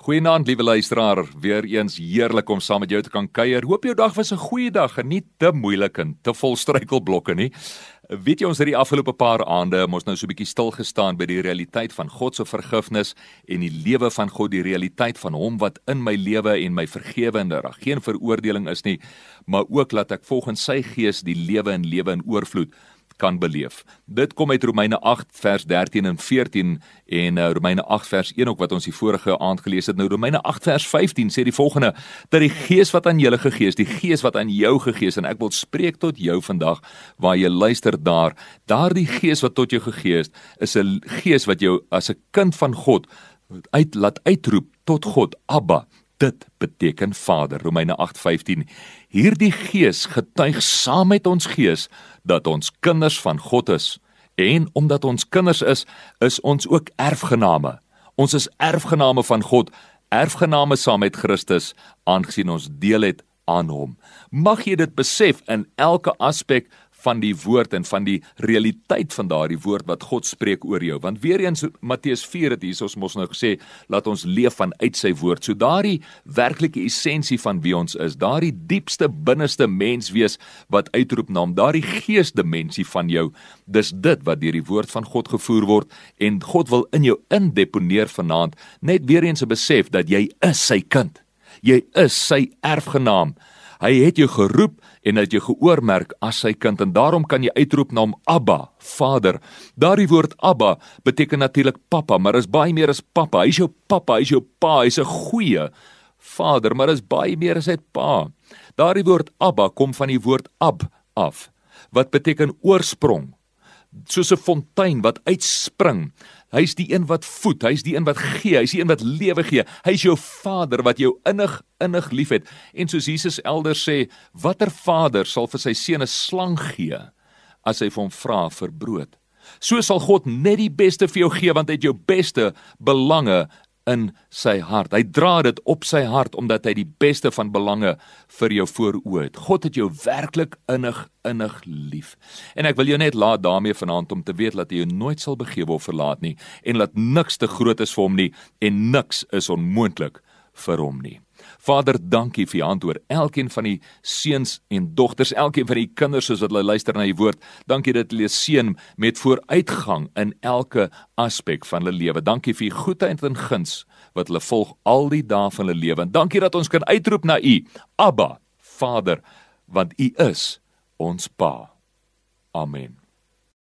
Goeienaand, liewe luisteraar. Weer eens heerlik om saam met jou te kan kuier. Hoop jou dag was 'n goeie dag en nie te moeilik en te vol struikelblokke nie. Weet jy ons het die afgelope paar aande mos nou so 'n bietjie stil gestaan by die realiteit van God se vergifnis en die lewe van God, die realiteit van hom wat in my lewe en my vergewe en daar geen veroordeling is nie, maar ook laat ek volgens sy gees die lewe en lewe in oorvloed kan beleef. Dit kom uit Romeine 8 vers 13 en 14 en uh, Romeine 8 vers 1 ook wat ons die vorige aand gelees het. Nou Romeine 8 vers 15 sê die volgende: dat die Gees wat aan julle gegee is, die Gees wat aan jou gegee is en ek wil spreek tot jou vandag waar jy luister daar, daardie Gees wat tot jou gegee is, is 'n Gees wat jou as 'n kind van God uit laat uitroep tot God, Abba. Dit beteken Vader, Romeine 8:15. Hierdie Gees getuig saam met ons gees dat ons kinders van God is en omdat ons kinders is, is ons ook erfgename. Ons is erfgename van God, erfgename saam met Christus, aangesien ons deel het aan hom. Mag jy dit besef in elke aspek van die woord en van die realiteit van daardie woord wat God spreek oor jou. Want weer eens Matteus 4 het hiersos mos nou gesê, laat ons leef vanuit sy woord. So daardie werklike essensie van wie ons is, daardie diepste binneste mens wees wat uitroep na hom, daardie geesdimensie van jou, dis dit wat deur die woord van God gevoer word en God wil in jou indeponeer vanaand net weer eens 'n besef dat jy is sy kind. Jy is sy erfgenaam. Hy het jou geroep en hy het jou geoormerk as sy kind en daarom kan jy uitroep na hom Abba, Vader. Daardie woord Abba beteken natuurlik pappa, maar is baie meer as pappa. Hy's jou pappa, hy's jou pa, hy's 'n goeie Vader, maar is baie meer as net pa. Daardie woord Abba kom van die woord Ab af wat beteken oorsprong soos 'n fontein wat uitspring. Hy's die een wat voed, hy's die een wat gee, hy's die een wat lewe gee. Hy's jou Vader wat jou innig innig liefhet. En soos Jesus elders sê, watter vader sal vir sy seun 'n slang gee as hy vir hom vra vir brood? So sal God net die beste vir jou gee want hy het jou beste belange in sy hart. Hy dra dit op sy hart omdat hy die beste van belange vir jou vooroe het. God het jou werklik innig innig lief. En ek wil jou net laat daarmee vanaand om te weet dat hy jou nooit sal begewe of verlaat nie en dat niks te groot is vir hom nie en niks is onmoontlik vir hom nie. Vader, dankie vir u hand oor elkeen van die seuns en dogters, elkeen van die kinders soos wat hulle luister na u woord. Dankie dat hulle seën met vooruitgang in elke aspek van hulle lewe. Dankie vir u goedheid en guns wat hulle volg al die dae van hulle lewe. En dankie dat ons kan uitroep na u, Abba, Vader, want u is ons Pa. Amen.